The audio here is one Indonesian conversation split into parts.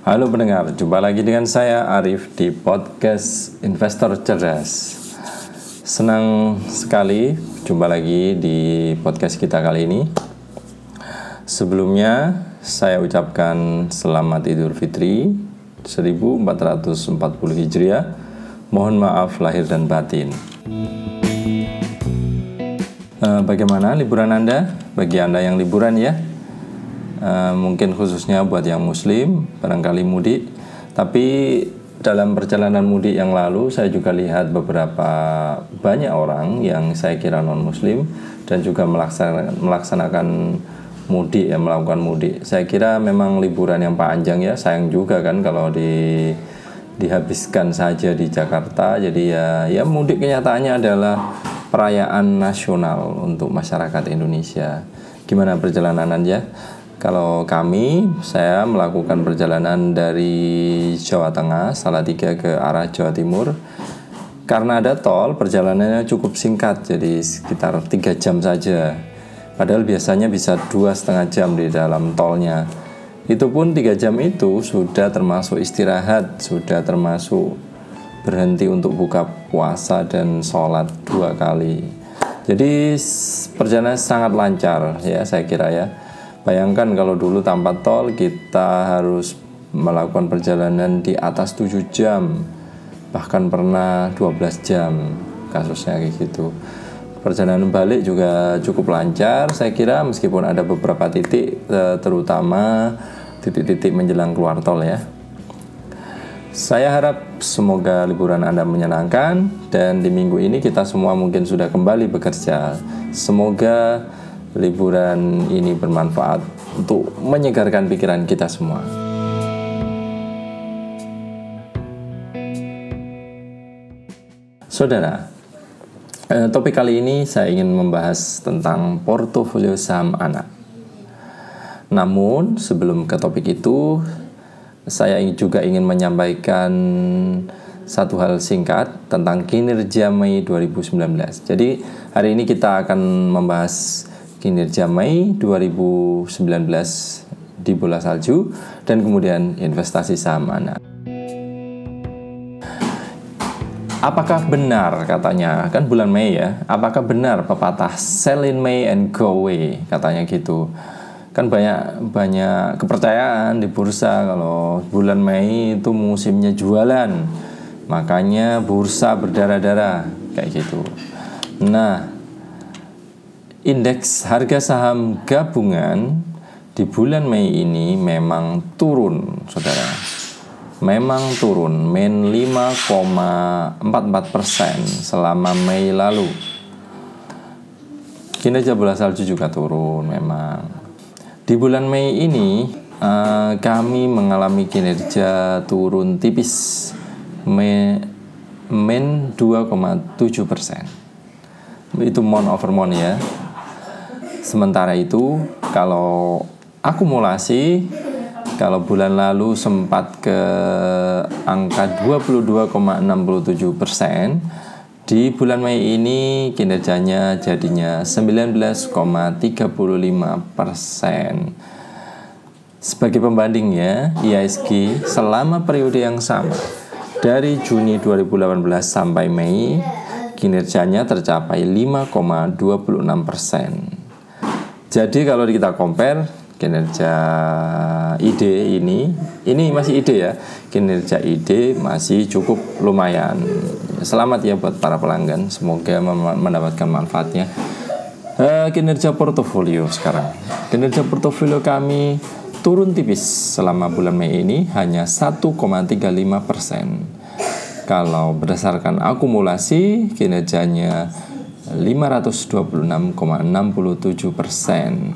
Halo pendengar, jumpa lagi dengan saya Arif di podcast Investor Cerdas. Senang sekali jumpa lagi di podcast kita kali ini. Sebelumnya saya ucapkan selamat Idul Fitri 1440 Hijriah. Mohon maaf lahir dan batin. Eh, bagaimana liburan Anda? Bagi Anda yang liburan ya, uh, mungkin khususnya buat yang muslim barangkali mudik. Tapi dalam perjalanan mudik yang lalu saya juga lihat beberapa banyak orang yang saya kira non muslim dan juga melaksanakan, melaksanakan mudik ya melakukan mudik. Saya kira memang liburan yang panjang ya sayang juga kan kalau di dihabiskan saja di Jakarta. Jadi ya ya mudik kenyataannya adalah perayaan nasional untuk masyarakat Indonesia. Gimana perjalanan Anda kalau kami, saya melakukan perjalanan dari Jawa Tengah, Salatiga ke arah Jawa Timur. Karena ada tol, perjalanannya cukup singkat, jadi sekitar tiga jam saja. Padahal biasanya bisa dua setengah jam di dalam tolnya. Itu pun tiga jam itu sudah termasuk istirahat, sudah termasuk berhenti untuk buka puasa dan sholat dua kali. Jadi perjalanan sangat lancar ya saya kira ya. Bayangkan kalau dulu tanpa tol kita harus melakukan perjalanan di atas 7 jam bahkan pernah 12 jam kasusnya kayak gitu. Perjalanan balik juga cukup lancar saya kira meskipun ada beberapa titik eh, terutama titik-titik menjelang keluar tol ya. Saya harap semoga liburan Anda menyenangkan dan di minggu ini kita semua mungkin sudah kembali bekerja. Semoga liburan ini bermanfaat untuk menyegarkan pikiran kita semua. Saudara, eh, topik kali ini saya ingin membahas tentang portofolio saham anak. Namun, sebelum ke topik itu, saya juga ingin menyampaikan satu hal singkat tentang kinerja Mei 2019. Jadi, hari ini kita akan membahas kinerja Mei 2019 di bola salju dan kemudian investasi saham mana. Apakah benar katanya kan bulan Mei ya? Apakah benar pepatah sell in May and go away katanya gitu? Kan banyak banyak kepercayaan di bursa kalau bulan Mei itu musimnya jualan. Makanya bursa berdarah-darah kayak gitu. Nah, Indeks harga saham gabungan di bulan Mei ini memang turun, saudara. Memang turun, main 5,44 persen selama Mei lalu. Kinerja bola salju juga turun, memang. Di bulan Mei ini uh, kami mengalami kinerja turun tipis, main 2,7 persen. Itu mon over mon ya Sementara itu, kalau akumulasi kalau bulan lalu sempat ke angka 22,67 persen, di bulan Mei ini kinerjanya jadinya 19,35 persen. Sebagai pembandingnya, IISG selama periode yang sama dari Juni 2018 sampai Mei kinerjanya tercapai 5,26 persen. Jadi kalau kita compare kinerja ide ini, ini masih ide ya, kinerja ide masih cukup lumayan. Selamat ya buat para pelanggan, semoga mendapatkan manfaatnya. Uh, kinerja portofolio sekarang, kinerja portofolio kami turun tipis selama bulan Mei ini hanya 1,35 persen. Kalau berdasarkan akumulasi kinerjanya 526,67 persen.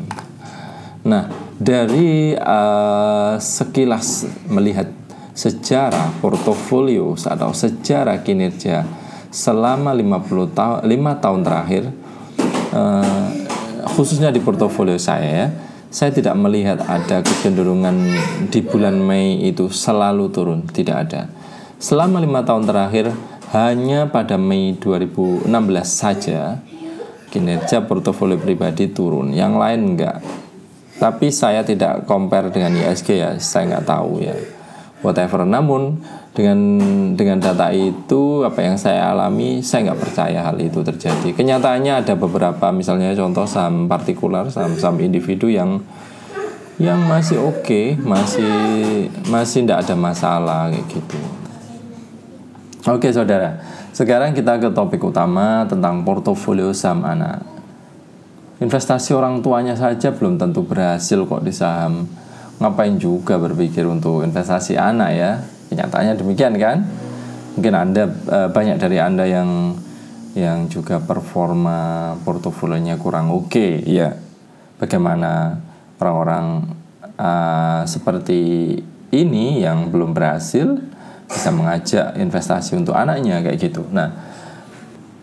Nah, dari uh, sekilas melihat sejarah portofolio atau sejarah kinerja selama 50 tahun 5 tahun terakhir uh, khususnya di portofolio saya ya, saya tidak melihat ada kecenderungan di bulan Mei itu selalu turun, tidak ada. Selama lima tahun terakhir hanya pada Mei 2016 saja kinerja portofolio pribadi turun, yang lain enggak. Tapi saya tidak compare dengan ISG ya, saya nggak tahu ya. whatever. Namun dengan dengan data itu apa yang saya alami saya nggak percaya hal itu terjadi. Kenyataannya ada beberapa misalnya contoh saham partikular, saham-saham individu yang yang masih oke, okay, masih masih tidak ada masalah kayak gitu. Oke saudara, sekarang kita ke topik utama tentang portofolio saham anak. Investasi orang tuanya saja belum tentu berhasil kok di saham. Ngapain juga berpikir untuk investasi anak ya? Kenyataannya demikian kan? Mungkin anda eh, banyak dari anda yang yang juga performa portofolionya kurang oke, okay, ya. Bagaimana orang-orang uh, seperti ini yang belum berhasil bisa mengajak investasi untuk anaknya kayak gitu. Nah,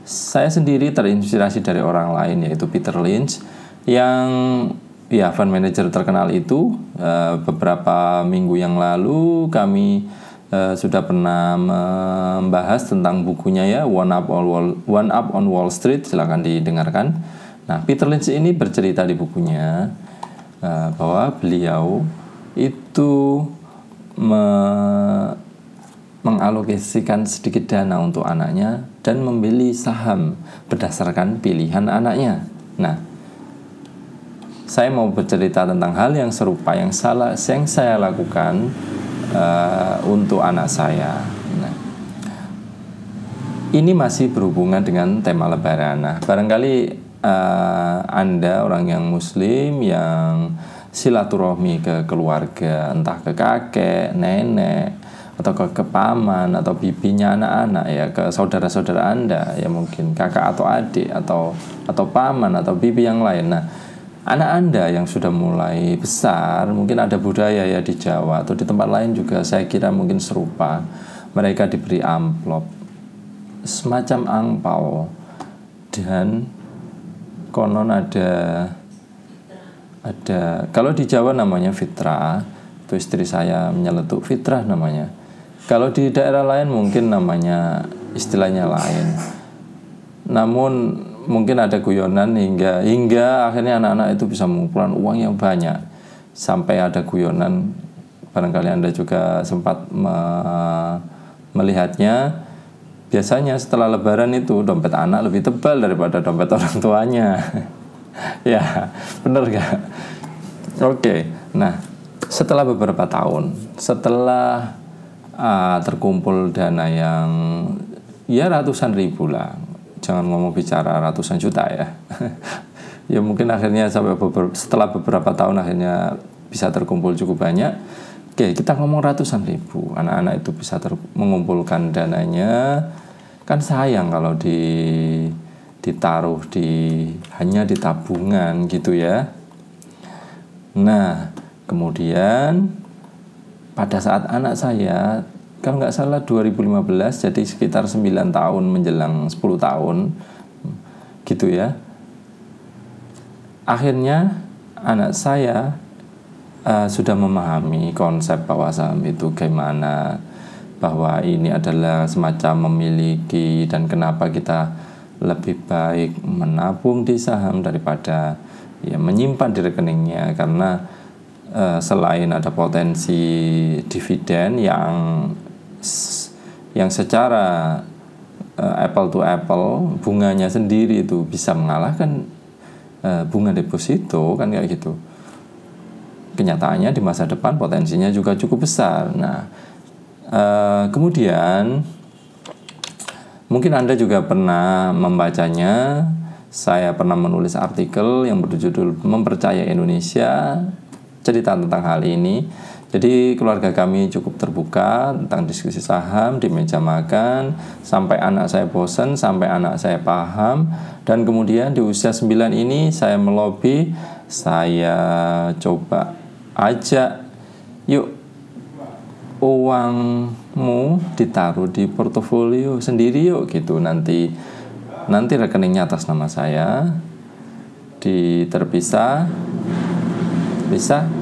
saya sendiri terinspirasi dari orang lain yaitu Peter Lynch yang ya fund manager terkenal itu uh, beberapa minggu yang lalu kami uh, sudah pernah membahas tentang bukunya ya One Up on Wall One Up on Wall Street silahkan didengarkan. Nah Peter Lynch ini bercerita di bukunya uh, bahwa beliau itu mengalokasikan sedikit dana untuk anaknya dan membeli saham berdasarkan pilihan anaknya. Nah, saya mau bercerita tentang hal yang serupa yang salah yang saya lakukan uh, untuk anak saya. Nah, ini masih berhubungan dengan tema Lebaran. Nah, barangkali uh, Anda orang yang Muslim yang silaturahmi ke keluarga, entah ke kakek, nenek, atau ke, ke paman atau bibinya anak-anak ya ke saudara-saudara anda ya mungkin kakak atau adik atau atau paman atau bibi yang lain. Nah anak anda yang sudah mulai besar mungkin ada budaya ya di Jawa atau di tempat lain juga saya kira mungkin serupa. Mereka diberi amplop semacam angpau dan konon ada ada kalau di Jawa namanya fitrah itu istri saya menyeletuk fitrah namanya kalau di daerah lain mungkin namanya istilahnya lain. Namun mungkin ada guyonan hingga hingga akhirnya anak-anak itu bisa mengumpulkan uang yang banyak. Sampai ada guyonan barangkali anda juga sempat me melihatnya. Biasanya setelah lebaran itu dompet anak lebih tebal daripada dompet orang tuanya. Ya bener gak oke nah setelah beberapa tahun setelah uh, terkumpul dana yang ya ratusan ribu lah. Jangan ngomong bicara ratusan juta ya. Ya mungkin akhirnya sampai beber, setelah beberapa tahun akhirnya bisa terkumpul cukup banyak. Oke kita ngomong ratusan ribu. Anak-anak itu bisa ter, mengumpulkan dananya. Kan sayang kalau di ditaruh di hanya di tabungan gitu ya. Nah kemudian pada saat anak saya kalau nggak salah 2015 jadi sekitar 9 tahun menjelang 10 tahun gitu ya. Akhirnya anak saya uh, sudah memahami konsep bahwa saham itu gimana bahwa ini adalah semacam memiliki dan kenapa kita lebih baik menabung di saham daripada ya menyimpan di rekeningnya. Karena uh, selain ada potensi dividen yang yang secara uh, apple to apple bunganya sendiri itu bisa mengalahkan uh, bunga deposito kan kayak gitu. Kenyataannya di masa depan potensinya juga cukup besar. Nah uh, kemudian mungkin anda juga pernah membacanya. Saya pernah menulis artikel yang berjudul mempercaya Indonesia cerita tentang hal ini jadi keluarga kami cukup terbuka tentang diskusi saham di meja makan sampai anak saya bosan, sampai anak saya paham. Dan kemudian di usia 9 ini saya melobi, saya coba ajak yuk uangmu ditaruh di portofolio sendiri yuk gitu. Nanti nanti rekeningnya atas nama saya di terpisah bisa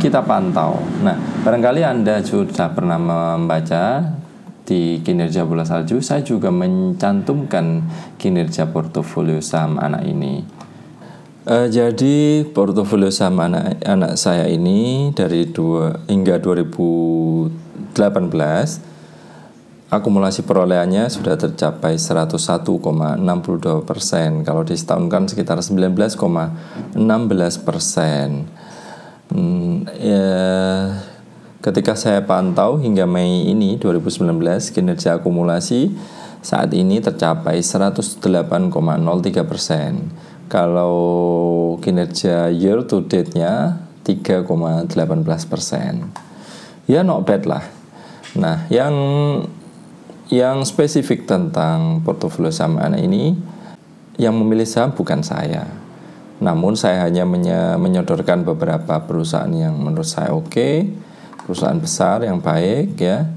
kita pantau. Nah, barangkali Anda sudah pernah membaca di kinerja bola salju, saya juga mencantumkan kinerja portofolio saham anak ini. Uh, jadi portofolio saham anak, anak saya ini dari dua hingga 2017 akumulasi perolehannya sudah tercapai 101,62 persen. Kalau disetahunkan sekitar 19,16 persen. Hmm, ya, ketika saya pantau hingga Mei ini 2019 kinerja akumulasi saat ini tercapai 108,03 persen. Kalau kinerja year to date-nya 3,18 persen. Ya not bad lah. Nah, yang yang spesifik tentang portofolio saham anak ini yang memilih saham bukan saya. Namun saya hanya menyodorkan beberapa perusahaan yang menurut saya oke, okay, perusahaan besar yang baik ya,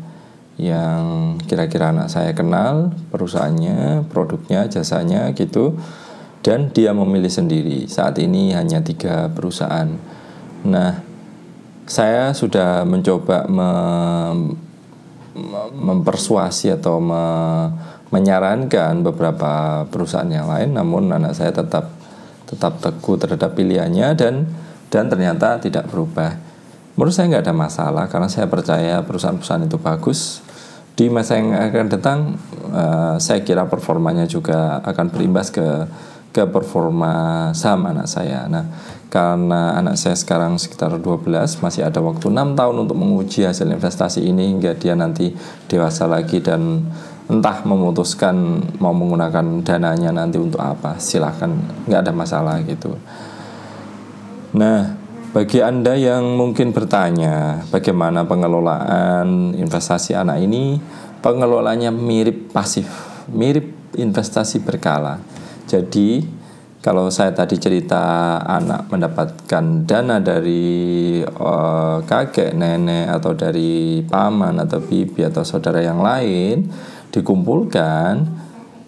yang kira-kira anak saya kenal perusahaannya, produknya, jasanya gitu, dan dia memilih sendiri. Saat ini hanya tiga perusahaan. Nah, saya sudah mencoba mempersuasi atau me, menyarankan beberapa perusahaan yang lain namun anak saya tetap tetap teguh terhadap pilihannya dan dan ternyata tidak berubah. Menurut saya nggak ada masalah karena saya percaya perusahaan-perusahaan itu bagus. Di masa yang akan datang uh, saya kira performanya juga akan berimbas ke ke performa saham anak saya. Nah karena anak saya sekarang sekitar 12 masih ada waktu 6 tahun untuk menguji hasil investasi ini hingga dia nanti dewasa lagi dan entah memutuskan mau menggunakan dananya nanti untuk apa silahkan nggak ada masalah gitu. Nah bagi anda yang mungkin bertanya bagaimana pengelolaan investasi anak ini? Pengelolanya mirip pasif mirip investasi berkala. Jadi kalau saya tadi cerita anak mendapatkan dana dari uh, kakek, nenek atau dari paman atau bibi atau saudara yang lain dikumpulkan,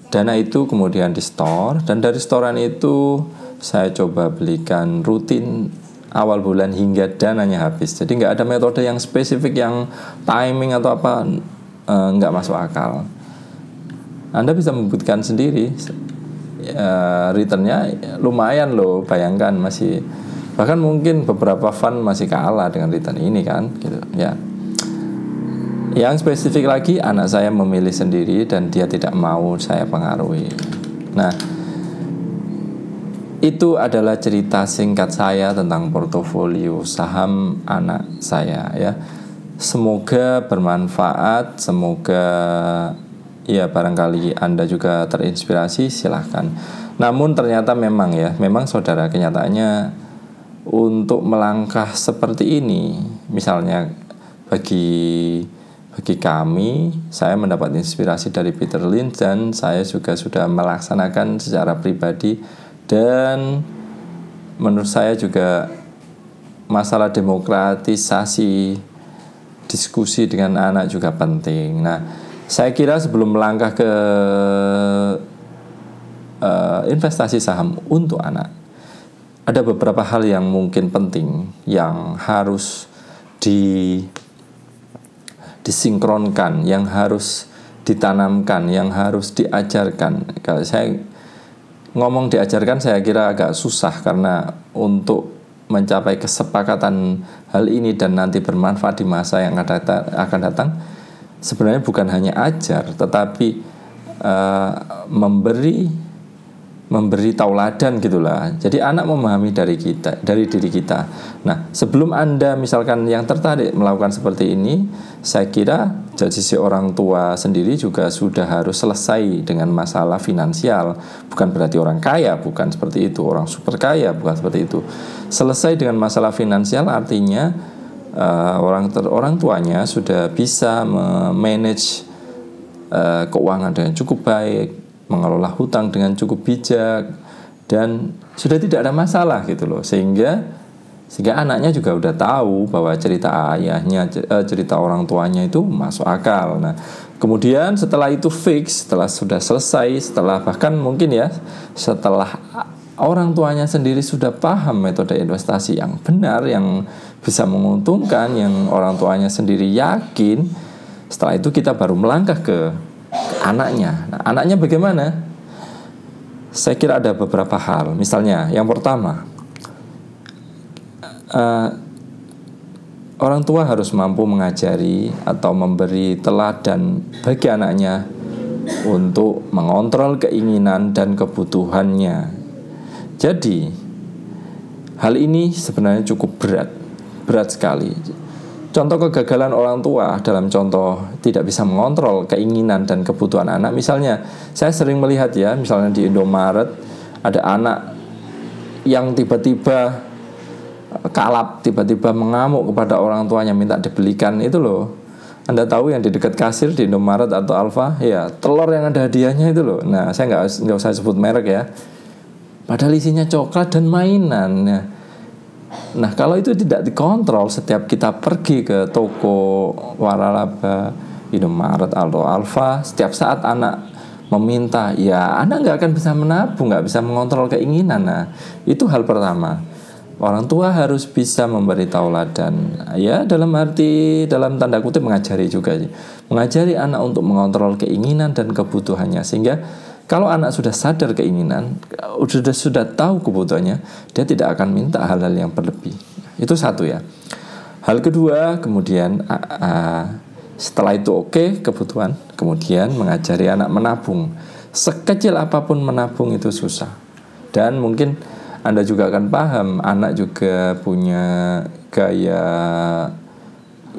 dana itu kemudian di store dan dari storean itu saya coba belikan rutin awal bulan hingga dananya habis. Jadi nggak ada metode yang spesifik yang timing atau apa uh, nggak masuk akal. Anda bisa membuktikan sendiri uh, returnnya lumayan loh bayangkan masih bahkan mungkin beberapa fund masih kalah dengan return ini kan gitu ya yang spesifik lagi anak saya memilih sendiri dan dia tidak mau saya pengaruhi. Nah itu adalah cerita singkat saya tentang portofolio saham anak saya ya. Semoga bermanfaat semoga ya barangkali Anda juga terinspirasi silahkan. Namun ternyata memang ya memang saudara kenyataannya untuk melangkah seperti ini misalnya bagi bagi kami saya mendapat inspirasi dari Peter Lynch dan saya juga sudah melaksanakan secara pribadi dan menurut saya juga masalah demokratisasi diskusi dengan anak juga penting. Nah, saya kira sebelum melangkah ke uh, investasi saham untuk anak, ada beberapa hal yang mungkin penting yang harus di disinkronkan, yang harus ditanamkan, yang harus diajarkan. Kalau saya ngomong diajarkan, saya kira agak susah karena untuk mencapai kesepakatan hal ini dan nanti bermanfaat di masa yang akan datang sebenarnya bukan hanya ajar tetapi uh, memberi memberi tauladan gitulah. Jadi anak memahami dari kita, dari diri kita. Nah, sebelum Anda misalkan yang tertarik melakukan seperti ini, saya kira dari sisi orang tua sendiri juga sudah harus selesai dengan masalah finansial. Bukan berarti orang kaya, bukan seperti itu, orang super kaya, bukan seperti itu. Selesai dengan masalah finansial artinya uh, orang ter, orang tuanya sudah bisa memanage uh, keuangan dengan cukup baik, mengelola hutang dengan cukup bijak dan sudah tidak ada masalah gitu loh. Sehingga sehingga anaknya juga udah tahu bahwa cerita ayahnya eh, cerita orang tuanya itu masuk akal. Nah kemudian setelah itu fix setelah sudah selesai setelah bahkan mungkin ya setelah orang tuanya sendiri sudah paham metode investasi yang benar yang bisa menguntungkan yang orang tuanya sendiri yakin setelah itu kita baru melangkah ke, ke anaknya nah, anaknya bagaimana saya kira ada beberapa hal misalnya yang pertama uh, orang tua harus mampu mengajari atau memberi teladan bagi anaknya untuk mengontrol keinginan dan kebutuhannya. Jadi, hal ini sebenarnya cukup berat, berat sekali. Contoh kegagalan orang tua dalam contoh tidak bisa mengontrol keinginan dan kebutuhan anak. Misalnya, saya sering melihat ya, misalnya di Indomaret ada anak yang tiba-tiba kalap, tiba-tiba mengamuk kepada orang tuanya minta dibelikan itu loh. Anda tahu yang di dekat kasir di Indomaret atau Alfa, ya telur yang ada hadiahnya itu loh. Nah, saya nggak usah sebut merek ya. Padahal isinya coklat dan mainan. Nah, Nah, kalau itu tidak dikontrol setiap kita pergi ke toko waralaba, Indomaret atau Alfa, setiap saat anak meminta, ya anak nggak akan bisa menabung, nggak bisa mengontrol keinginan. Nah, itu hal pertama. Orang tua harus bisa memberi tauladan, ya dalam arti dalam tanda kutip mengajari juga, mengajari anak untuk mengontrol keinginan dan kebutuhannya sehingga kalau anak sudah sadar keinginan, sudah sudah tahu kebutuhannya, dia tidak akan minta hal-hal yang berlebih. Itu satu ya. Hal kedua, kemudian uh, setelah itu oke okay, kebutuhan, kemudian mengajari anak menabung. Sekecil apa pun menabung itu susah. Dan mungkin Anda juga akan paham, anak juga punya gaya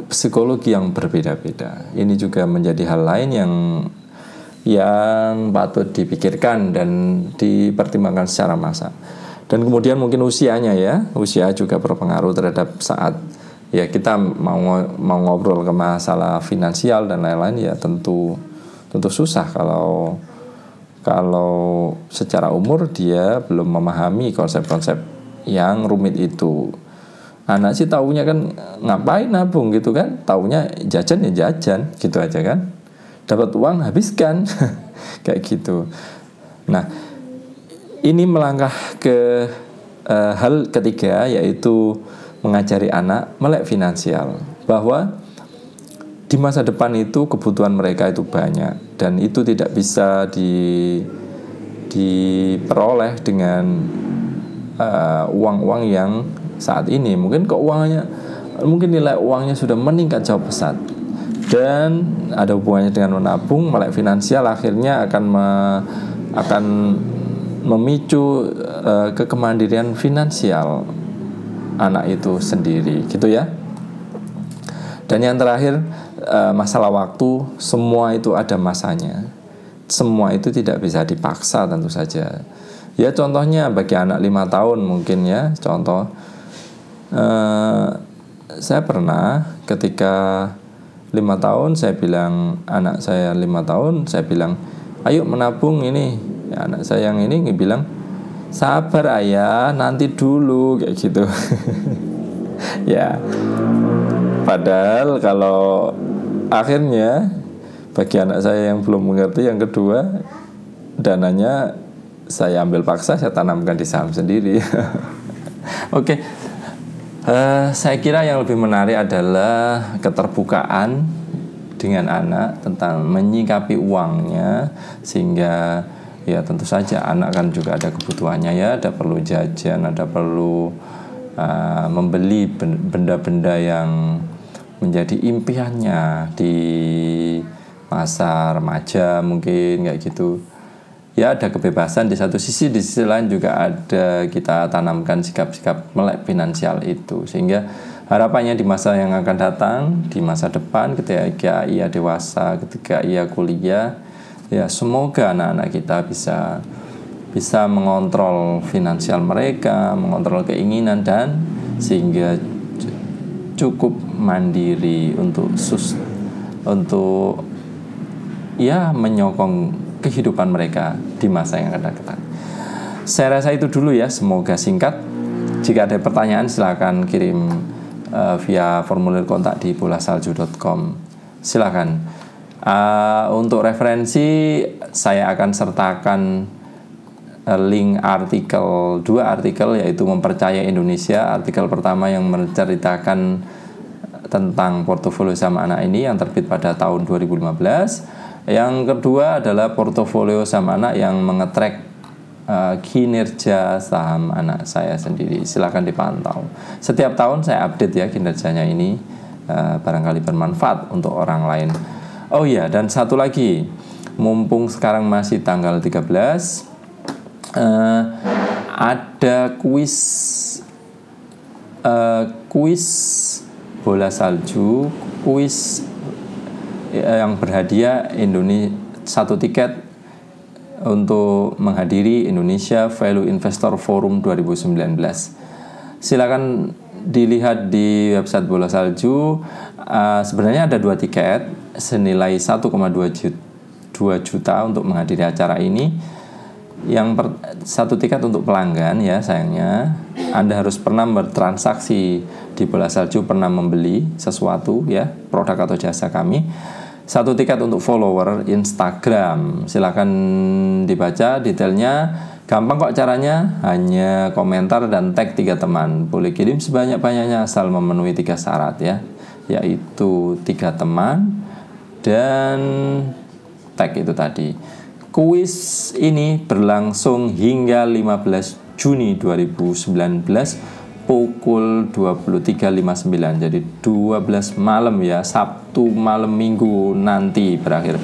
psikologi yang berbeda-beda. Ini juga menjadi hal lain yang yang patut dipikirkan dan dipertimbangkan secara masa. Dan kemudian mungkin usianya ya, usia juga berpengaruh terhadap saat ya kita mau mau ngobrol ke masalah finansial dan lain-lain ya tentu tentu susah kalau kalau secara umur dia belum memahami konsep-konsep yang rumit itu. Anak sih taunya kan ngapain nabung gitu kan, taunya jajan ya jajan gitu aja kan dapat uang habiskan. Kayak gitu. Nah ini melangkah ke uh, hal ketiga yaitu mengajari anak melek finansial. Bahwa di masa depan itu kebutuhan mereka itu banyak dan itu tidak bisa di diperoleh dengan eh, uang-uang uh, yang saat ini. Mungkin keuangannya mungkin nilai uangnya sudah meningkat jauh pesat dan ada hubungannya dengan menabung melek finansial akhirnya akan me, akan memicu uh, kekemandirian finansial anak itu sendiri. Gitu ya. Dan yang terakhir uh, masalah waktu semua itu ada masanya. Semua itu tidak bisa dipaksa tentu saja. Ya contohnya bagi anak lima tahun mungkin ya contoh uh, saya pernah ketika lima tahun saya bilang anak saya lima tahun saya bilang ayo menabung ini. Ya, anak saya yang ini bilang sabar ayah nanti dulu kayak gitu. Ya. Padahal kalau akhirnya bagi anak saya yang belum mengerti yang kedua dananya saya ambil paksa saya tanamkan di saham sendiri. Oke. Uh, saya kira yang lebih menarik adalah keterbukaan dengan anak tentang menyikapi uangnya sehingga ya tentu saja anak kan juga ada kebutuhannya ya ada perlu jajan ada perlu uh, membeli benda-benda yang menjadi impiannya di masa remaja mungkin kayak gitu ya ada kebebasan di satu sisi di sisi lain juga ada kita tanamkan sikap-sikap melek finansial itu. Sehingga harapannya di masa yang akan datang di masa depan ketika ia dewasa ketika ia kuliah ya semoga anak-anak kita bisa bisa mengontrol finansial mereka mengontrol keinginan dan sehingga cukup mandiri untuk sus untuk ya menyokong kehidupan mereka di masa yang akan datang. Saya rasa itu dulu ya, semoga singkat. Jika ada pertanyaan silahkan kirim uh, via formulir kontak di bolasalju.com. Silahkan. Uh, untuk referensi saya akan sertakan uh, link artikel dua artikel yaitu mempercaya Indonesia artikel pertama yang menceritakan tentang portofolio sama anak ini yang terbit pada tahun 2015 yang kedua adalah portofolio sama anak yang mengetrek uh, kinerja saham anak saya sendiri. Silahkan dipantau. Setiap tahun saya update ya kinerjanya ini uh, barangkali bermanfaat untuk orang lain. Oh iya, dan satu lagi, mumpung sekarang masih tanggal 13 uh, ada kuis uh, kuis bola salju, kuis yang berhadiah Indonesia satu tiket untuk menghadiri Indonesia Value Investor Forum 2019. Silakan dilihat di website Bola Salju. Uh, sebenarnya ada dua tiket senilai 1,2 juta, juta untuk menghadiri acara ini. Yang per, satu tiket untuk pelanggan ya sayangnya Anda harus pernah bertransaksi di Bola Salju, pernah membeli sesuatu ya produk atau jasa kami satu tiket untuk follower Instagram. Silahkan dibaca detailnya. Gampang kok caranya, hanya komentar dan tag tiga teman. Boleh kirim sebanyak-banyaknya asal memenuhi tiga syarat ya, yaitu tiga teman dan tag itu tadi. Kuis ini berlangsung hingga 15 Juni 2019 pukul 23.59 jadi 12 malam ya Sabtu malam minggu nanti berakhir.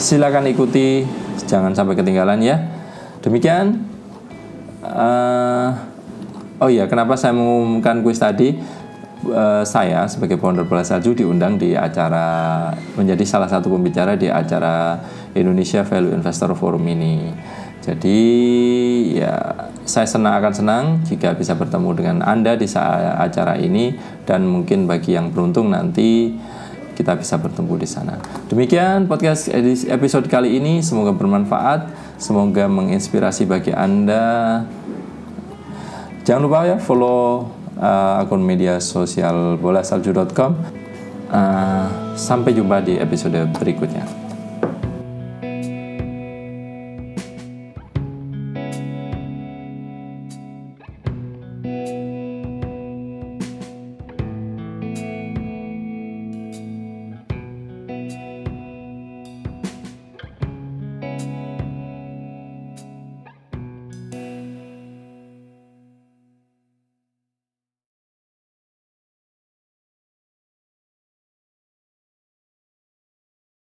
Silakan ikuti jangan sampai ketinggalan ya. Demikian uh, oh ya kenapa saya mengumumkan kuis tadi? Uh, saya sebagai founder Bola Salju diundang di acara menjadi salah satu pembicara di acara Indonesia Value Investor Forum ini. Jadi ya saya senang akan senang jika bisa bertemu dengan Anda di acara ini dan mungkin bagi yang beruntung nanti kita bisa bertemu di sana. Demikian podcast episode kali ini semoga bermanfaat, semoga menginspirasi bagi Anda. Jangan lupa ya follow uh, akun media sosial bolasalju.com. Uh, sampai jumpa di episode berikutnya.